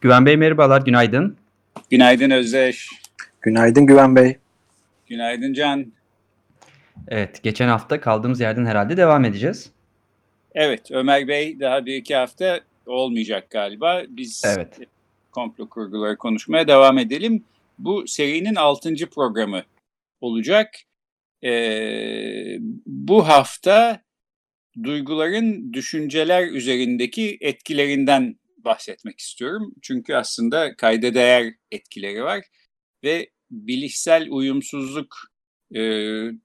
Güven Bey merhabalar, günaydın. Günaydın Özdeş. Günaydın Güven Bey. Günaydın Can. Evet, geçen hafta kaldığımız yerden herhalde devam edeceğiz. Evet, Ömer Bey daha bir iki hafta olmayacak galiba. Biz Evet. komplo kurguları konuşmaya devam edelim. Bu serinin altıncı programı olacak. Ee, bu hafta duyguların düşünceler üzerindeki etkilerinden bahsetmek istiyorum. Çünkü aslında kayda değer etkileri var ve bilişsel uyumsuzluk e,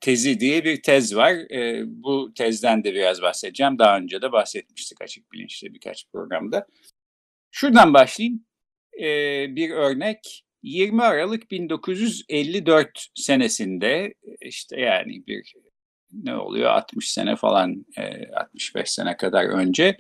tezi diye bir tez var. E, bu tezden de biraz bahsedeceğim. Daha önce de bahsetmiştik açık bilinçte birkaç programda. Şuradan başlayayım. E, bir örnek. 20 Aralık 1954 senesinde işte yani bir ne oluyor 60 sene falan e, 65 sene kadar önce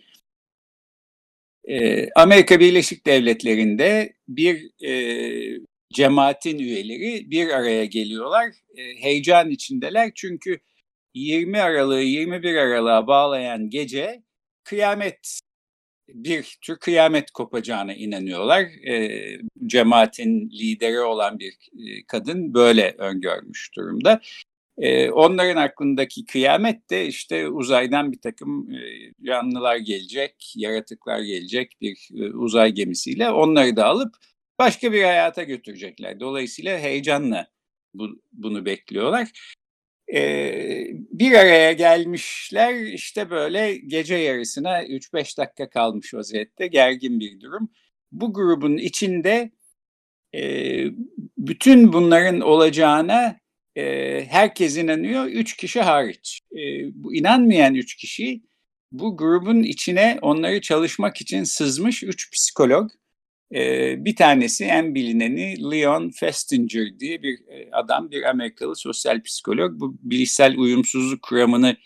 e, Amerika Birleşik Devletleri'nde bir e, cemaatin üyeleri bir araya geliyorlar. E, heyecan içindeler çünkü 20 Aralık'ı 21 Aralık'a bağlayan gece kıyamet bir tür kıyamet kopacağına inanıyorlar. E, cemaatin lideri olan bir e, kadın böyle öngörmüş durumda. E, onların aklındaki kıyamet de işte uzaydan bir takım e, canlılar gelecek, yaratıklar gelecek bir e, uzay gemisiyle onları da alıp başka bir hayata götürecekler. Dolayısıyla heyecanla bu, bunu bekliyorlar. Ee, bir araya gelmişler işte böyle gece yarısına 3-5 dakika kalmış vaziyette gergin bir durum. Bu grubun içinde e, bütün bunların olacağına e, herkes inanıyor, üç kişi hariç. E, bu inanmayan üç kişi bu grubun içine onları çalışmak için sızmış üç psikolog. E, bir tanesi en bilineni Leon Festinger diye bir adam, bir Amerikalı sosyal psikolog. Bu bilişsel uyumsuzluk kuramını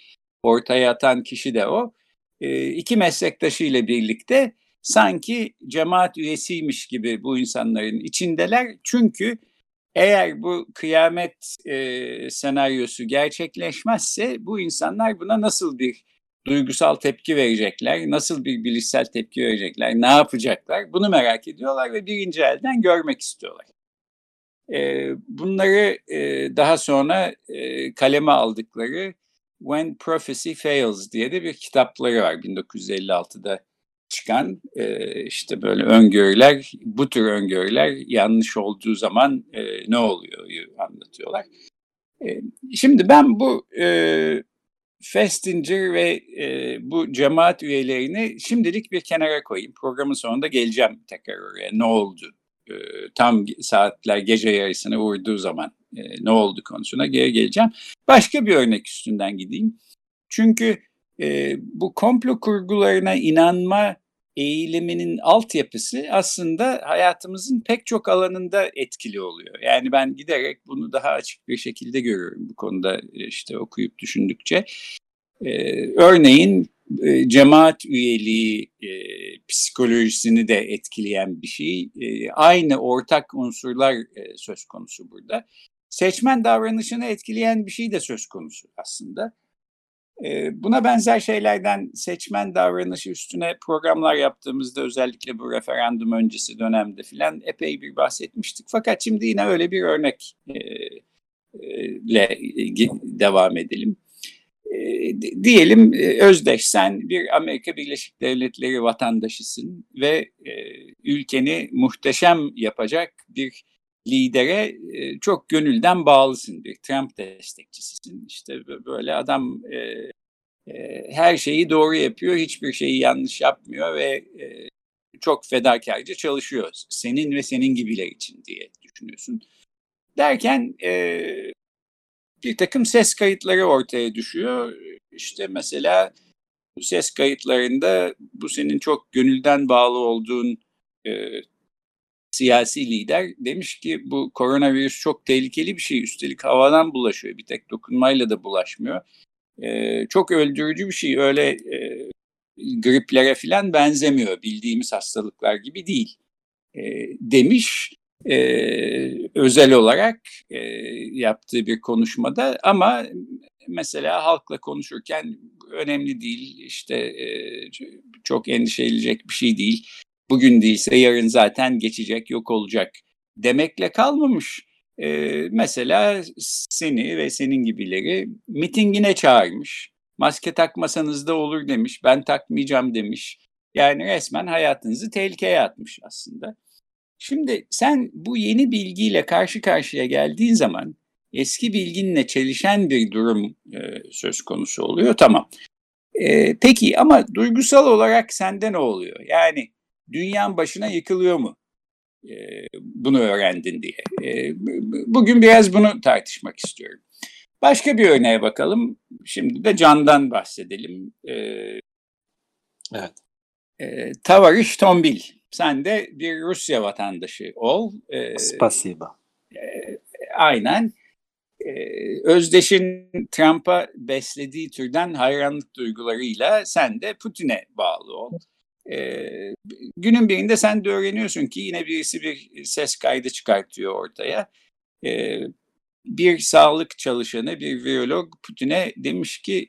ortaya atan kişi de o. E, iki meslektaşıyla birlikte sanki cemaat üyesiymiş gibi bu insanların içindeler. Çünkü eğer bu kıyamet e, senaryosu gerçekleşmezse bu insanlar buna nasıl bir duygusal tepki verecekler, nasıl bir bilişsel tepki verecekler, ne yapacaklar bunu merak ediyorlar ve birinci elden görmek istiyorlar. E, bunları e, daha sonra e, kaleme aldıkları When Prophecy Fails diye de bir kitapları var 1956'da çıkan e, işte böyle öngörüler, bu tür öngörüler yanlış olduğu zaman e, ne oluyor anlatıyorlar. E, şimdi ben bu e, Festinger ve e, bu cemaat üyelerini şimdilik bir kenara koyayım. Programın sonunda geleceğim tekrar oraya. Ne oldu? E, tam saatler gece yarısına vurduğu zaman e, ne oldu konusuna geri geleceğim. Başka bir örnek üstünden gideyim. Çünkü e, bu komplo kurgularına inanma eğiliminin altyapısı aslında hayatımızın pek çok alanında etkili oluyor. Yani ben giderek bunu daha açık bir şekilde görüyorum bu konuda işte okuyup düşündükçe. Ee, örneğin e, cemaat üyeliği e, psikolojisini de etkileyen bir şey. E, aynı ortak unsurlar e, söz konusu burada. Seçmen davranışını etkileyen bir şey de söz konusu aslında. Buna benzer şeylerden seçmen davranışı üstüne programlar yaptığımızda özellikle bu referandum öncesi dönemde filan epey bir bahsetmiştik. Fakat şimdi yine öyle bir örnekle devam edelim. Diyelim Özdeş sen bir Amerika Birleşik Devletleri vatandaşısın ve ülkeni muhteşem yapacak bir lidere çok gönülden bağlısın bir Trump destekçisisin. İşte böyle adam her şeyi doğru yapıyor, hiçbir şeyi yanlış yapmıyor ve çok fedakarca çalışıyor. Senin ve senin gibiler için diye düşünüyorsun. Derken bir takım ses kayıtları ortaya düşüyor. İşte mesela ses kayıtlarında bu senin çok gönülden bağlı olduğun e, siyasi lider demiş ki bu koronavirüs çok tehlikeli bir şey. Üstelik havadan bulaşıyor. Bir tek dokunmayla da bulaşmıyor. E, çok öldürücü bir şey. Öyle e, griplere falan benzemiyor. Bildiğimiz hastalıklar gibi değil. E, demiş e, özel olarak e, yaptığı bir konuşmada ama mesela halkla konuşurken önemli değil işte e, çok endişe edilecek bir şey değil bugün değilse yarın zaten geçecek, yok olacak demekle kalmamış. Ee, mesela seni ve senin gibileri mitingine çağırmış. Maske takmasanız da olur demiş. Ben takmayacağım demiş. Yani resmen hayatınızı tehlikeye atmış aslında. Şimdi sen bu yeni bilgiyle karşı karşıya geldiğin zaman eski bilginle çelişen bir durum e, söz konusu oluyor. Tamam. E, peki ama duygusal olarak sende ne oluyor? Yani dünyanın başına yıkılıyor mu? E, bunu öğrendin diye. E, bugün biraz bunu tartışmak istiyorum. Başka bir örneğe bakalım. Şimdi de Can'dan bahsedelim. E, evet. E, Tavariş Tombil. Sen de bir Rusya vatandaşı ol. E, Spasiba. E, aynen. Özdeş'in Trump'a beslediği türden hayranlık duygularıyla sen de Putin'e bağlı ol. E, günün birinde sen de öğreniyorsun ki yine birisi bir ses kaydı çıkartıyor ortaya. E, bir sağlık çalışanı, bir virolog Putin'e demiş ki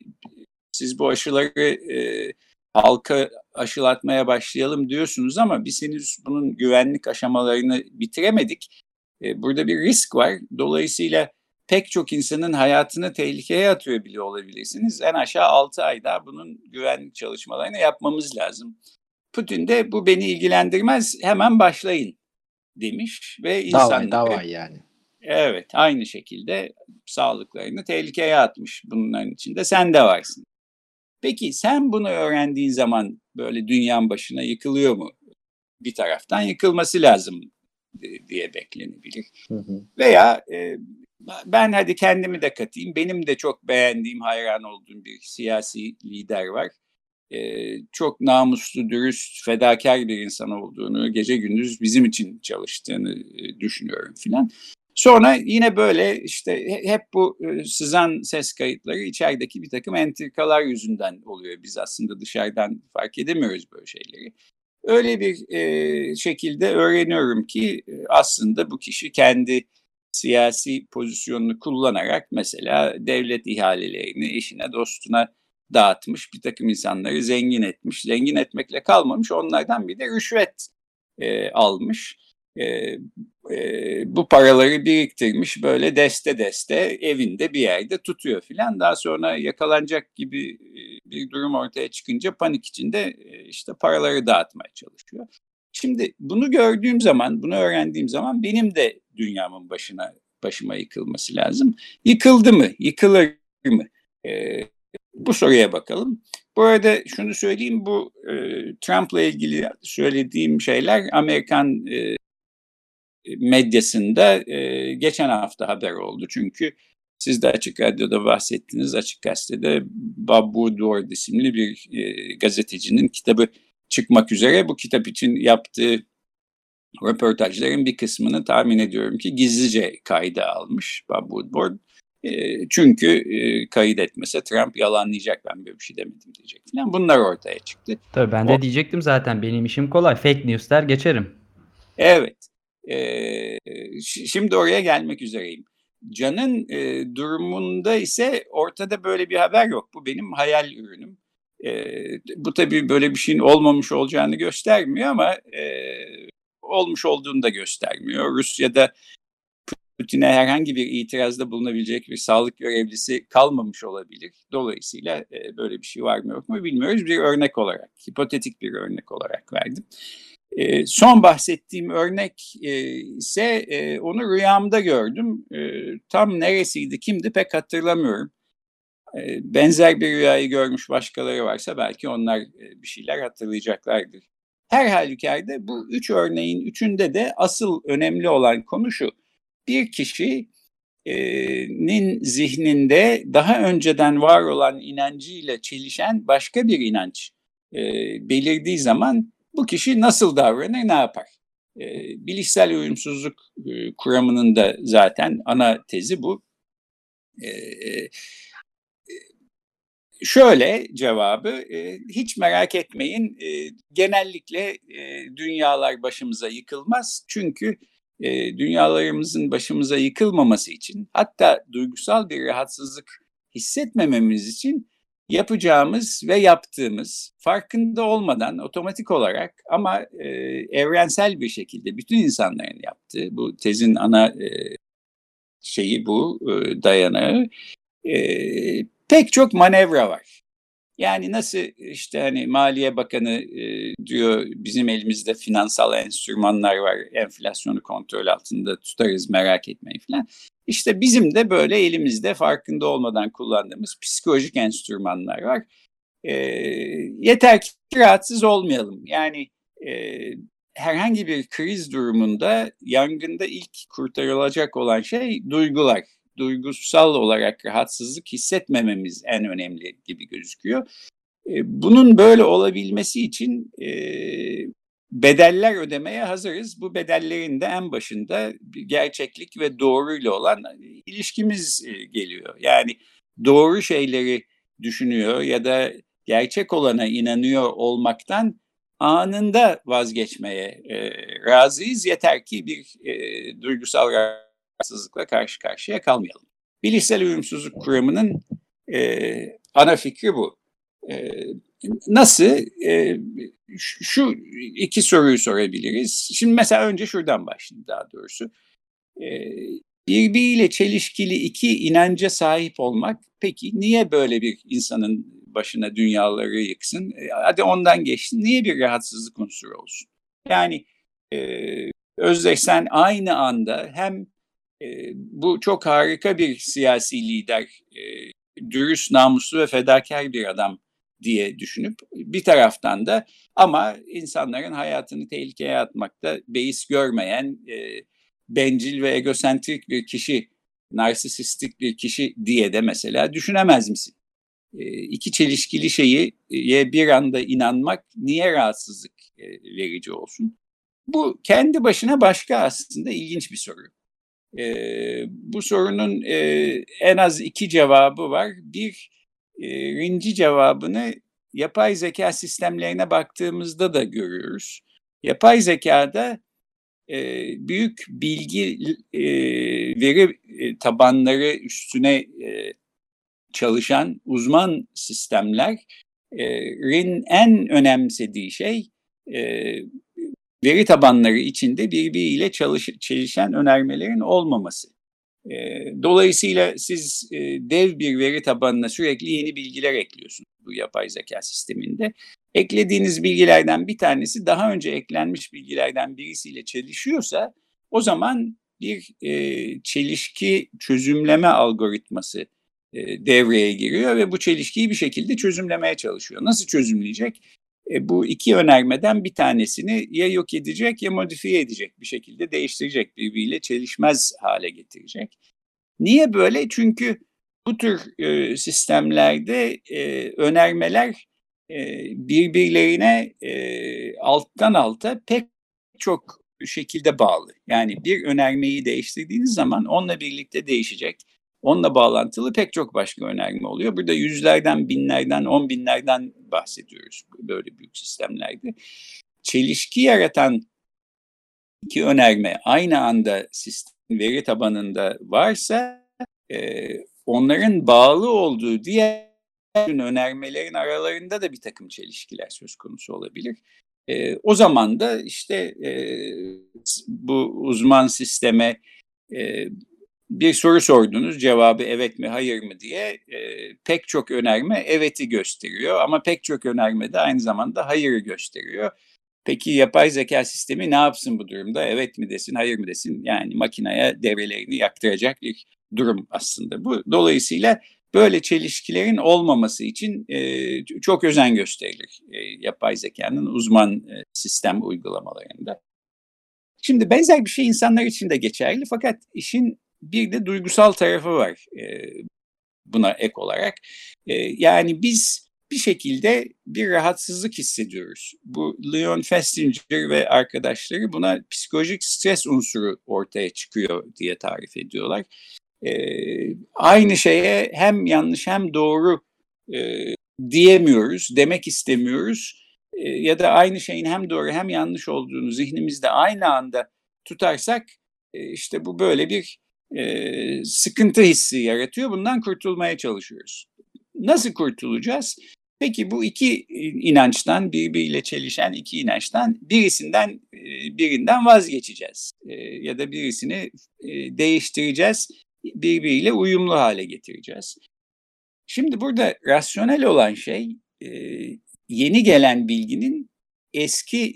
siz bu aşıları e, halka aşılatmaya başlayalım diyorsunuz ama biz henüz bunun güvenlik aşamalarını bitiremedik. E, burada bir risk var. Dolayısıyla pek çok insanın hayatını tehlikeye atıyor bile olabilirsiniz. En aşağı 6 ayda bunun güvenlik çalışmalarını yapmamız lazım. Putin de bu beni ilgilendirmez hemen başlayın demiş ve insanları... Davay, davay yani. Evet aynı şekilde sağlıklarını tehlikeye atmış bunların içinde sen de varsın. Peki sen bunu öğrendiğin zaman böyle dünyanın başına yıkılıyor mu? Bir taraftan yıkılması lazım diye beklenebilir. Hı hı. Veya e, ben hadi kendimi de katayım. Benim de çok beğendiğim, hayran olduğum bir siyasi lider var e, çok namuslu, dürüst, fedakar bir insan olduğunu, gece gündüz bizim için çalıştığını e, düşünüyorum filan. Sonra yine böyle işte hep bu sızan ses kayıtları içerideki bir takım entrikalar yüzünden oluyor. Biz aslında dışarıdan fark edemiyoruz böyle şeyleri. Öyle bir şekilde öğreniyorum ki aslında bu kişi kendi siyasi pozisyonunu kullanarak mesela devlet ihalelerini eşine dostuna dağıtmış, bir takım insanları zengin etmiş. Zengin etmekle kalmamış, onlardan bir de rüşvet e, almış. E, e, bu paraları biriktirmiş, böyle deste deste evinde bir yerde tutuyor filan. Daha sonra yakalanacak gibi bir durum ortaya çıkınca panik içinde işte paraları dağıtmaya çalışıyor. Şimdi bunu gördüğüm zaman, bunu öğrendiğim zaman benim de dünyamın başına başıma yıkılması lazım. Yıkıldı mı? Yıkılır mı? Ee, bu soruya bakalım. Bu arada şunu söyleyeyim, bu e, Trump'la ilgili söylediğim şeyler Amerikan e, medyasında e, geçen hafta haber oldu. Çünkü siz de Açık Radyo'da bahsettiniz, Açık Gazete'de Bob Woodward isimli bir e, gazetecinin kitabı çıkmak üzere. Bu kitap için yaptığı röportajların bir kısmını tahmin ediyorum ki gizlice kayda almış Bob Woodward çünkü e, kayıt etmese Trump yalanlayacak ben böyle bir şey demedim diyecek falan. Bunlar ortaya çıktı. Tabii ben de o... diyecektim zaten benim işim kolay. Fake news der geçerim. Evet. E, şimdi oraya gelmek üzereyim. Can'ın e, durumunda ise ortada böyle bir haber yok. Bu benim hayal ürünüm. E, bu tabii böyle bir şeyin olmamış olacağını göstermiyor ama e, olmuş olduğunu da göstermiyor. Rusya'da Putin'e herhangi bir itirazda bulunabilecek bir sağlık görevlisi kalmamış olabilir. Dolayısıyla e, böyle bir şey var mı yok mu bilmiyoruz. Bir örnek olarak, hipotetik bir örnek olarak verdim. E, son bahsettiğim örnek e, ise e, onu rüyamda gördüm. E, tam neresiydi, kimdi pek hatırlamıyorum. E, benzer bir rüyayı görmüş başkaları varsa belki onlar e, bir şeyler hatırlayacaklardır. Her halükarda bu üç örneğin üçünde de asıl önemli olan konu şu bir kişinin zihninde daha önceden var olan inancıyla çelişen başka bir inanç belirdiği zaman bu kişi nasıl davranır, ne yapar? E, bilişsel uyumsuzluk e, kuramının da zaten ana tezi bu. E, şöyle cevabı, e, hiç merak etmeyin, e, genellikle e, dünyalar başımıza yıkılmaz. Çünkü e, dünyalarımızın başımıza yıkılmaması için, hatta duygusal bir rahatsızlık hissetmememiz için yapacağımız ve yaptığımız farkında olmadan otomatik olarak ama e, evrensel bir şekilde bütün insanların yaptığı bu tezin ana e, şeyi bu e, dayanağı e, pek çok manevra var. Yani nasıl işte hani Maliye Bakanı e, diyor bizim elimizde finansal enstrümanlar var enflasyonu kontrol altında tutarız merak etmeyin falan. İşte bizim de böyle elimizde farkında olmadan kullandığımız psikolojik enstrümanlar var. E, yeter ki rahatsız olmayalım. Yani e, herhangi bir kriz durumunda yangında ilk kurtarılacak olan şey duygular. Duygusal olarak rahatsızlık hissetmememiz en önemli gibi gözüküyor. E, bunun böyle olabilmesi için e, bedeller ödemeye hazırız. Bu bedellerin de en başında gerçeklik ve doğruyla olan ilişkimiz e, geliyor. Yani doğru şeyleri düşünüyor ya da gerçek olana inanıyor olmaktan anında vazgeçmeye razıyız. Yeter ki bir duygusal rahatsızlıkla karşı karşıya kalmayalım. Bilişsel uyumsuzluk kuramının e, ana fikri bu. E, nasıl? E, şu iki soruyu sorabiliriz. Şimdi mesela önce şuradan başlayayım daha doğrusu. E, birbiriyle çelişkili iki inanca sahip olmak peki niye böyle bir insanın başına dünyaları yıksın? E, hadi ondan geçsin. Niye bir rahatsızlık unsuru olsun? Yani e, Özdeş sen aynı anda hem bu çok harika bir siyasi lider, e, dürüst, namuslu ve fedakar bir adam diye düşünüp bir taraftan da ama insanların hayatını tehlikeye atmakta beis görmeyen e, bencil ve egosentrik bir kişi, narsisistik bir kişi diye de mesela düşünemez misin? E, iki çelişkili şeyi bir anda inanmak niye rahatsızlık verici olsun? Bu kendi başına başka aslında ilginç bir soru. E, bu sorunun e, en az iki cevabı var. Bir, birinci cevabını yapay zeka sistemlerine baktığımızda da görüyoruz. Yapay zekada e, büyük bilgi e, veri e, tabanları üstüne e, çalışan uzman sistemlerin en önemsediği şey e, veri tabanları içinde birbiriyle çalış, çelişen önermelerin olmaması. Dolayısıyla siz dev bir veri tabanına sürekli yeni bilgiler ekliyorsunuz bu yapay zeka sisteminde. Eklediğiniz bilgilerden bir tanesi daha önce eklenmiş bilgilerden birisiyle çelişiyorsa o zaman bir çelişki çözümleme algoritması devreye giriyor ve bu çelişkiyi bir şekilde çözümlemeye çalışıyor. Nasıl çözümleyecek? E, bu iki önermeden bir tanesini ya yok edecek ya modifiye edecek bir şekilde değiştirecek birbiriyle çelişmez hale getirecek. Niye böyle? Çünkü bu tür e, sistemlerde e, önermeler e, birbirlerine e, alttan alta pek çok şekilde bağlı. Yani bir önermeyi değiştirdiğiniz zaman onunla birlikte değişecek Onunla bağlantılı pek çok başka önerme oluyor. Burada yüzlerden, binlerden, on binlerden bahsediyoruz böyle büyük sistemlerde. Çelişki yaratan iki önerme aynı anda sistem veri tabanında varsa e, onların bağlı olduğu diğer önermelerin aralarında da bir takım çelişkiler söz konusu olabilir. E, o zaman da işte e, bu uzman sisteme e, bir soru sordunuz cevabı evet mi hayır mı diye e, pek çok önerme evet'i gösteriyor ama pek çok önerme de aynı zamanda hayırı gösteriyor. Peki yapay zeka sistemi ne yapsın bu durumda? Evet mi desin, hayır mı desin? Yani makineye devrelerini yaktıracak bir durum aslında bu. Dolayısıyla böyle çelişkilerin olmaması için e, çok özen gösterilir e, yapay zekanın uzman e, sistem uygulamalarında. Şimdi benzer bir şey insanlar için de geçerli fakat işin bir de duygusal tarafı var e, buna ek olarak. E, yani biz bir şekilde bir rahatsızlık hissediyoruz. Bu Leon Festinger ve arkadaşları buna psikolojik stres unsuru ortaya çıkıyor diye tarif ediyorlar. Ee, aynı şeye hem yanlış hem doğru e, diyemiyoruz, demek istemiyoruz. E, ya da aynı şeyin hem doğru hem yanlış olduğunu zihnimizde aynı anda tutarsak e, işte bu böyle bir e, sıkıntı hissi yaratıyor. Bundan kurtulmaya çalışıyoruz. Nasıl kurtulacağız? Peki bu iki inançtan, birbiriyle çelişen iki inançtan birisinden birinden vazgeçeceğiz. Ya da birisini değiştireceğiz, birbiriyle uyumlu hale getireceğiz. Şimdi burada rasyonel olan şey yeni gelen bilginin eski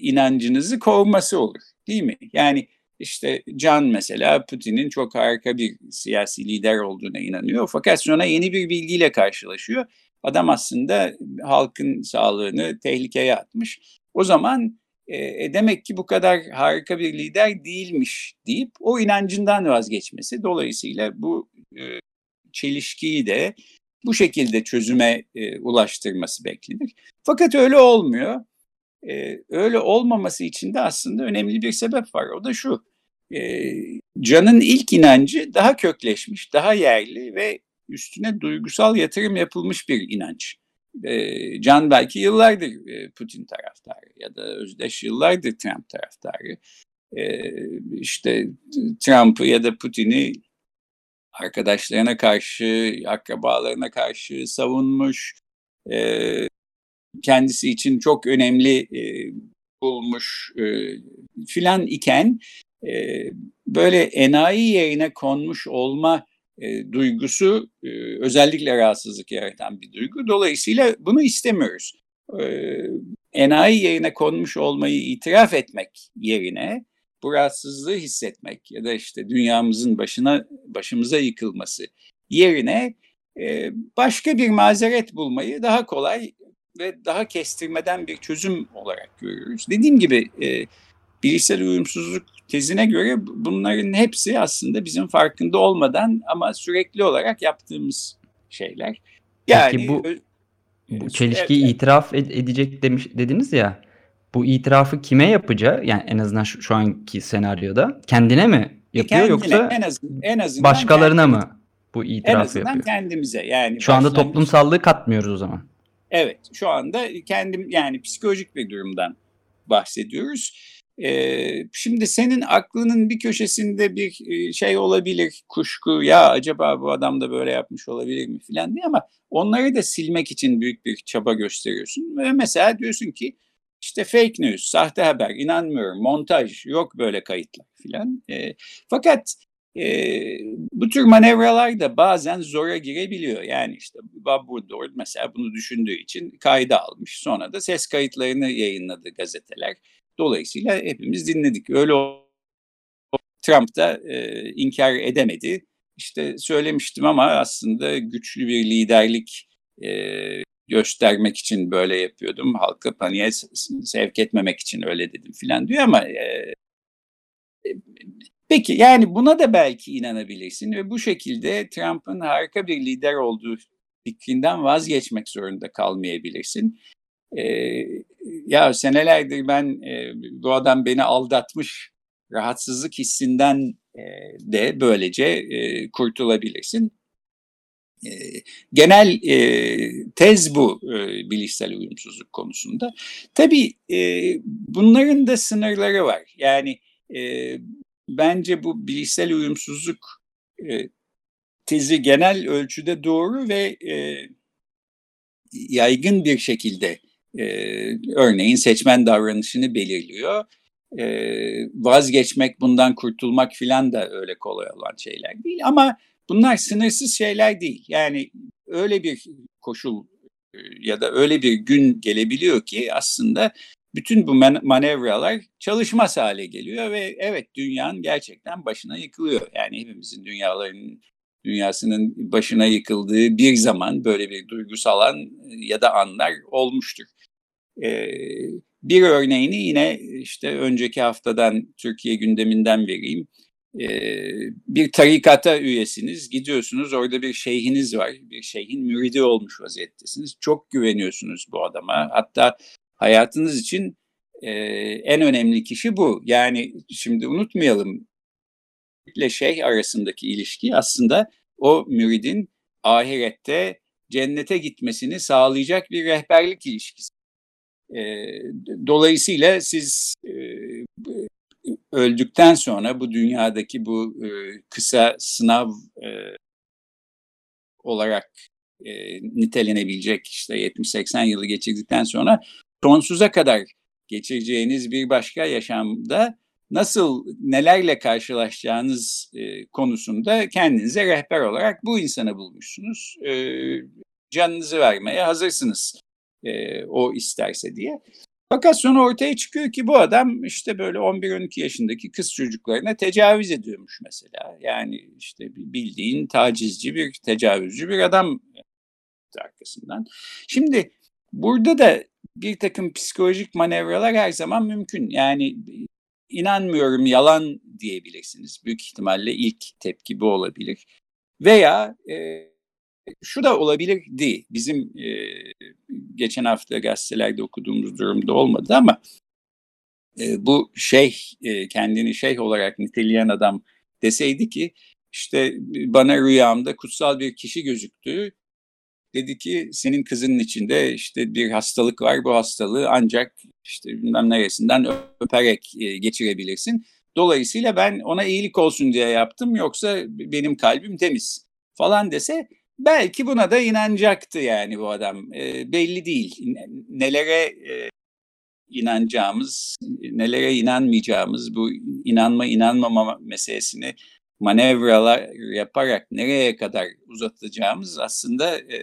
inancınızı kovması olur. Değil mi? Yani işte Can mesela Putin'in çok harika bir siyasi lider olduğuna inanıyor. Fakat sonra yeni bir bilgiyle karşılaşıyor. Adam aslında halkın sağlığını tehlikeye atmış. O zaman e, e, demek ki bu kadar harika bir lider değilmiş deyip o inancından vazgeçmesi. Dolayısıyla bu e, çelişkiyi de bu şekilde çözüme e, ulaştırması beklenir. Fakat öyle olmuyor. E, öyle olmaması için de aslında önemli bir sebep var. O da şu. E, Can'ın ilk inancı daha kökleşmiş, daha yerli ve üstüne duygusal yatırım yapılmış bir inanç. E, Can belki yıllardır e, Putin taraftarı ya da Özdeş yıllardır Trump taraftarı. E, işte Trump'ı ya da Putin'i arkadaşlarına karşı, akrabalarına karşı savunmuş. E, kendisi için çok önemli e, bulmuş filan iken böyle enayi yerine konmuş olma e, duygusu e, özellikle rahatsızlık yaratan bir duygu. Dolayısıyla bunu istemiyoruz. E, enayi yerine konmuş olmayı itiraf etmek yerine bu rahatsızlığı hissetmek ya da işte dünyamızın başına başımıza yıkılması yerine e, başka bir mazeret bulmayı daha kolay ve daha kestirmeden bir çözüm olarak görüyoruz. Dediğim gibi e, bilişsel uyumsuzluk tezine göre bunların hepsi aslında bizim farkında olmadan ama sürekli olarak yaptığımız şeyler. Yani Peki bu, bu çelişkiyi evet, itiraf ed- edecek demiş dediniz ya. Bu itirafı kime yapacağı yani en azından şu, şu anki senaryoda kendine mi yapıyor kendine, yoksa en, az, en azından başkalarına kendimize, mı bu itirafı en azından yapıyor? kendimize yani. Şu anda toplumsallığı katmıyoruz o zaman. Evet şu anda kendim yani psikolojik bir durumdan bahsediyoruz. Ee, şimdi senin aklının bir köşesinde bir şey olabilir, kuşku ya acaba bu adam da böyle yapmış olabilir mi filan diye ama onları da silmek için büyük bir çaba gösteriyorsun. Ve mesela diyorsun ki işte fake news, sahte haber, inanmıyorum, montaj, yok böyle kayıtlar filan. E, fakat e, bu tür manevralar da bazen zora girebiliyor. Yani işte Bob Woodward mesela bunu düşündüğü için kayda almış. Sonra da ses kayıtlarını yayınladı gazeteler. Dolayısıyla hepimiz dinledik. Öyle Trump da e, inkar edemedi. İşte söylemiştim ama aslında güçlü bir liderlik e, göstermek için böyle yapıyordum. Halkı paniğe sevk etmemek için öyle dedim filan diyor ama e, peki yani buna da belki inanabilirsin ve bu şekilde Trump'ın harika bir lider olduğu fikrinden vazgeçmek zorunda kalmayabilirsin. E, ya senelerdir ben e, bu adam beni aldatmış rahatsızlık hissinden e, de böylece e, kurtulabilirsin genel e, tez bu e, bilişsel uyumsuzluk konusunda. Tabii e, bunların da sınırları var. Yani e, bence bu bilişsel uyumsuzluk e, tezi genel ölçüde doğru ve e, yaygın bir şekilde e, örneğin seçmen davranışını belirliyor. E, vazgeçmek, bundan kurtulmak filan da öyle kolay olan şeyler değil. Ama Bunlar sınırsız şeyler değil. Yani öyle bir koşul e, ya da öyle bir gün gelebiliyor ki aslında bütün bu manevralar çalışmaz hale geliyor ve evet dünyanın gerçekten başına yıkılıyor. Yani hepimizin dünyaların dünyasının başına yıkıldığı bir zaman böyle bir duygusal an e, ya da anlar olmuştur. Ee, bir örneğini yine işte önceki haftadan Türkiye gündeminden vereyim. bir tarikata üyesiniz, gidiyorsunuz orada bir şeyhiniz var, bir şeyhin müridi olmuş vaziyettesiniz. Çok güveniyorsunuz bu adama. Hatta hayatınız için en önemli kişi bu. Yani şimdi unutmayalım ile şeyh arasındaki ilişki aslında o müridin ahirette cennete gitmesini sağlayacak bir rehberlik ilişkisi. Dolayısıyla siz öldükten sonra bu dünyadaki bu e, kısa sınav e, olarak e, nitelenebilecek işte 70-80 yılı geçirdikten sonra sonsuza kadar geçireceğiniz bir başka yaşamda nasıl nelerle karşılaşacağınız e, konusunda kendinize rehber olarak bu insanı bulmuşsunuz. E, canınızı vermeye hazırsınız e, o isterse diye. Fakat sonra ortaya çıkıyor ki bu adam işte böyle 11-12 yaşındaki kız çocuklarına tecavüz ediyormuş mesela. Yani işte bildiğin tacizci bir, tecavüzcü bir adam arkasından. Şimdi burada da bir takım psikolojik manevralar her zaman mümkün. Yani inanmıyorum yalan diyebilirsiniz. Büyük ihtimalle ilk tepki bu olabilir. Veya e, şu da olabilirdi. Bizim e, geçen hafta gazetelerde okuduğumuz durumda olmadı ama e, bu şeyh e, kendini şeyh olarak niteleyen adam deseydi ki işte bana rüyamda kutsal bir kişi gözüktü. Dedi ki senin kızının içinde işte bir hastalık var. Bu hastalığı ancak işte bilmem neresinden öperek e, geçirebilirsin. Dolayısıyla ben ona iyilik olsun diye yaptım yoksa benim kalbim temiz falan dese belki buna da inanacaktı yani bu adam. E, belli değil. Nelere e, inanacağımız, nelere inanmayacağımız bu inanma inanmama meselesini manevralar yaparak nereye kadar uzatacağımız aslında e,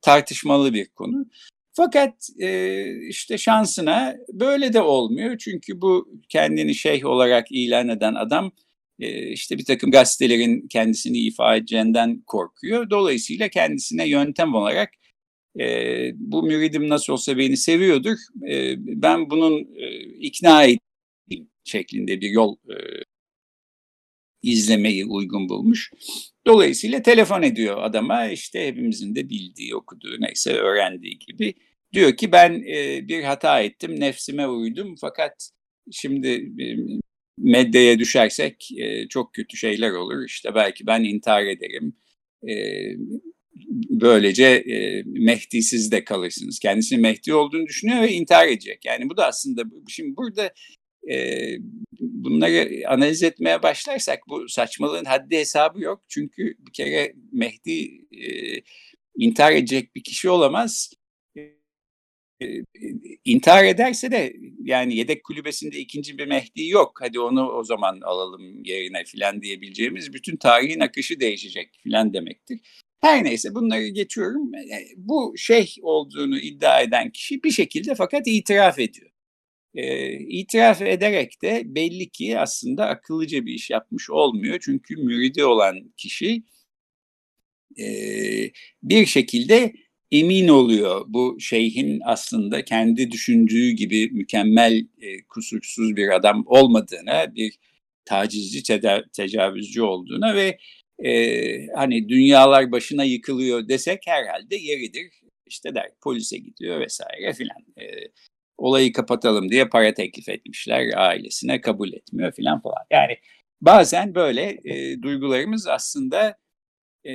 tartışmalı bir konu. Fakat e, işte şansına böyle de olmuyor. Çünkü bu kendini şeyh olarak ilan eden adam işte bir takım gazetelerin kendisini ifade edeceğinden korkuyor. Dolayısıyla kendisine yöntem olarak e, bu müridim nasıl olsa beni seviyordur. E, ben bunun e, ikna edeyim şeklinde bir yol e, izlemeyi uygun bulmuş. Dolayısıyla telefon ediyor adama işte hepimizin de bildiği, okuduğu neyse öğrendiği gibi. Diyor ki ben e, bir hata ettim, nefsime uydum fakat şimdi e, medyaya düşersek e, çok kötü şeyler olur. İşte belki ben intihar ederim. E, böylece e, Mehdi'siz de kalırsınız. Kendisi Mehdi olduğunu düşünüyor ve intihar edecek. Yani bu da aslında şimdi burada e, bunları analiz etmeye başlarsak bu saçmalığın haddi hesabı yok. Çünkü bir kere Mehdi e, intihar edecek bir kişi olamaz intihar ederse de yani yedek kulübesinde ikinci bir Mehdi yok. Hadi onu o zaman alalım yerine filan diyebileceğimiz bütün tarihin akışı değişecek filan demektir. Her neyse bunları geçiyorum. Bu şeyh olduğunu iddia eden kişi bir şekilde fakat itiraf ediyor. E, itiraf ederek de belli ki aslında akıllıca bir iş yapmış olmuyor. Çünkü müridi olan kişi e, bir şekilde emin oluyor bu şeyhin aslında kendi düşündüğü gibi mükemmel, e, kusursuz bir adam olmadığına, bir tacizci, tecavüzcü olduğuna ve e, hani dünyalar başına yıkılıyor desek herhalde yeridir. İşte der polise gidiyor vesaire filan. E, olayı kapatalım diye para teklif etmişler ailesine kabul etmiyor filan falan. Yani bazen böyle e, duygularımız aslında e,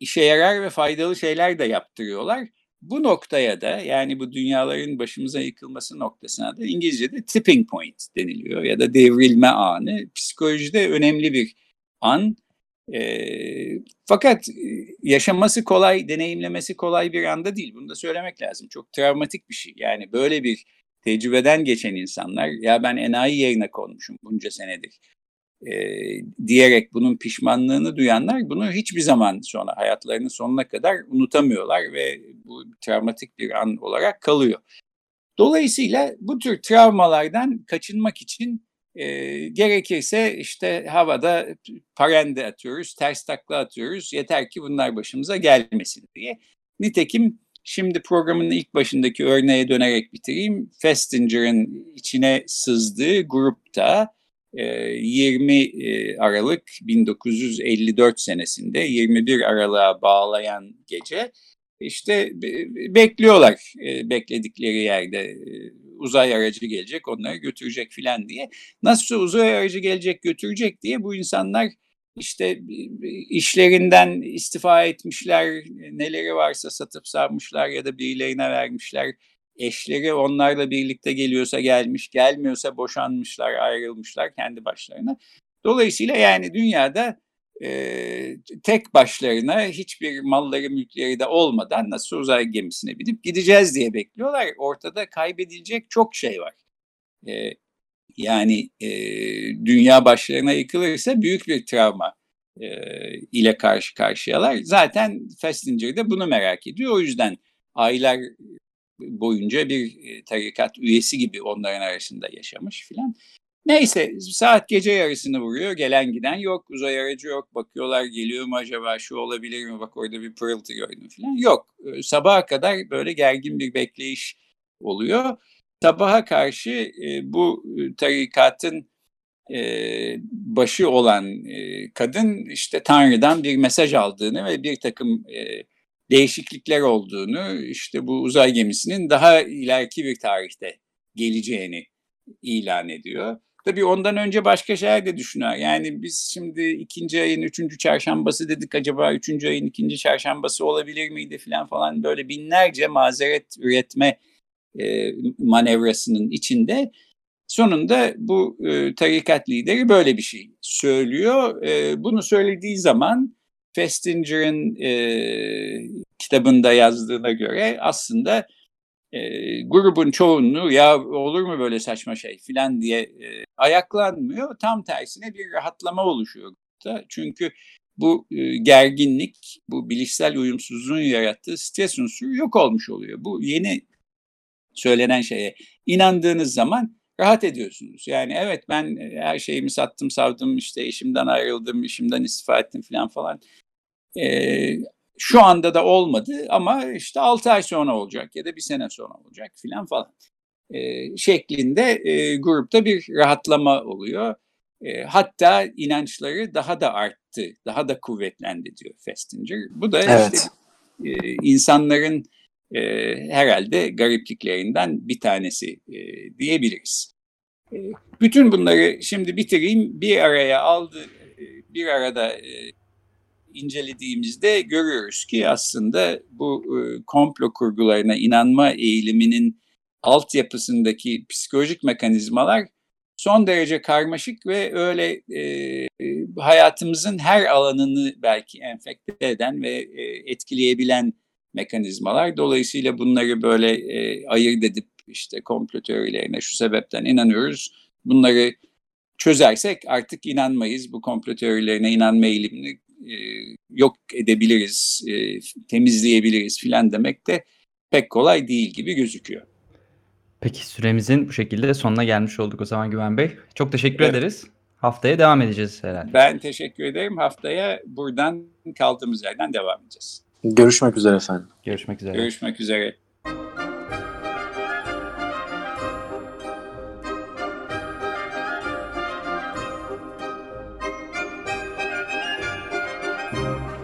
işe yarar ve faydalı şeyler de yaptırıyorlar. Bu noktaya da yani bu dünyaların başımıza yıkılması noktasına da İngilizce'de tipping point deniliyor ya da devrilme anı. Psikolojide önemli bir an. E, fakat yaşaması kolay, deneyimlemesi kolay bir anda değil. Bunu da söylemek lazım. Çok travmatik bir şey. Yani böyle bir tecrübeden geçen insanlar ya ben enayi yerine konmuşum bunca senedir e, diyerek bunun pişmanlığını duyanlar bunu hiçbir zaman sonra hayatlarının sonuna kadar unutamıyorlar ve bu travmatik bir an olarak kalıyor. Dolayısıyla bu tür travmalardan kaçınmak için e, gerekirse işte havada parende atıyoruz, ters takla atıyoruz. Yeter ki bunlar başımıza gelmesin diye. Nitekim şimdi programın ilk başındaki örneğe dönerek bitireyim. Festinger'ın içine sızdığı grupta 20 Aralık 1954 senesinde 21 Aralık'a bağlayan gece işte bekliyorlar bekledikleri yerde uzay aracı gelecek onları götürecek filan diye. Nasıl uzay aracı gelecek götürecek diye bu insanlar işte işlerinden istifa etmişler, neleri varsa satıp sarmışlar ya da birilerine vermişler. Eşleri onlarla birlikte geliyorsa gelmiş, gelmiyorsa boşanmışlar, ayrılmışlar kendi başlarına. Dolayısıyla yani dünyada e, tek başlarına hiçbir malları mülkleri de olmadan nasıl uzay gemisine binip gideceğiz diye bekliyorlar. Ortada kaybedilecek çok şey var. E, yani e, dünya başlarına yıkılırsa büyük bir travma e, ile karşı karşıyalar. Zaten Festinger de bunu merak ediyor. O yüzden aylar boyunca bir tarikat üyesi gibi onların arasında yaşamış filan. Neyse saat gece yarısını vuruyor. Gelen giden yok. Uzay aracı yok. Bakıyorlar geliyor mu acaba şu olabilir mi? Bak orada bir pırıltı gördüm falan. Yok. Sabaha kadar böyle gergin bir bekleyiş oluyor. Sabaha karşı e, bu tarikatın e, başı olan e, kadın işte Tanrı'dan bir mesaj aldığını ve bir takım e, değişiklikler olduğunu işte bu uzay gemisinin daha ileriki bir tarihte geleceğini ilan ediyor. Tabii ondan önce başka şeyler de düşünüyor. Yani biz şimdi ikinci ayın üçüncü çarşambası dedik acaba üçüncü ayın ikinci çarşambası olabilir miydi falan falan böyle binlerce mazeret üretme e, manevrasının içinde sonunda bu e, tarikat lideri böyle bir şey söylüyor. E, bunu söylediği zaman Festinger'ın e, kitabında yazdığına göre aslında e, grubun çoğunluğu ya olur mu böyle saçma şey filan diye e, ayaklanmıyor. Tam tersine bir rahatlama oluşuyor. Da. Çünkü bu e, gerginlik, bu bilişsel uyumsuzluğun yarattığı stres unsuru yok olmuş oluyor. Bu yeni söylenen şeye inandığınız zaman rahat ediyorsunuz. Yani evet ben her şeyimi sattım, savdım, işte eşimden ayrıldım, işimden istifa ettim falan falan. Ee, şu anda da olmadı ama işte 6 ay sonra olacak ya da bir sene sonra olacak filan falan e, şeklinde e, grupta bir rahatlama oluyor. E, hatta inançları daha da arttı, daha da kuvvetlendi diyor Festinger. Bu da evet. işte e, insanların e, herhalde garipliklerinden bir tanesi e, diyebiliriz. E, bütün bunları şimdi bitireyim. Bir araya aldı, bir arada e, incelediğimizde görüyoruz ki aslında bu e, komplo kurgularına inanma eğiliminin altyapısındaki psikolojik mekanizmalar son derece karmaşık ve öyle e, hayatımızın her alanını belki enfekte eden ve e, etkileyebilen mekanizmalar. Dolayısıyla bunları böyle e, ayırt edip işte komplo teorilerine şu sebepten inanıyoruz. Bunları çözersek artık inanmayız. Bu komplo teorilerine inanma eğilimini e, yok edebiliriz, e, temizleyebiliriz filan demek de pek kolay değil gibi gözüküyor. Peki süremizin bu şekilde sonuna gelmiş olduk o zaman Güven Bey. Çok teşekkür evet. ederiz. Haftaya devam edeceğiz herhalde. Ben teşekkür ederim. Haftaya buradan kaldığımız yerden devam edeceğiz. Görüşmek üzere efendim. Görüşmek üzere. Görüşmek üzere.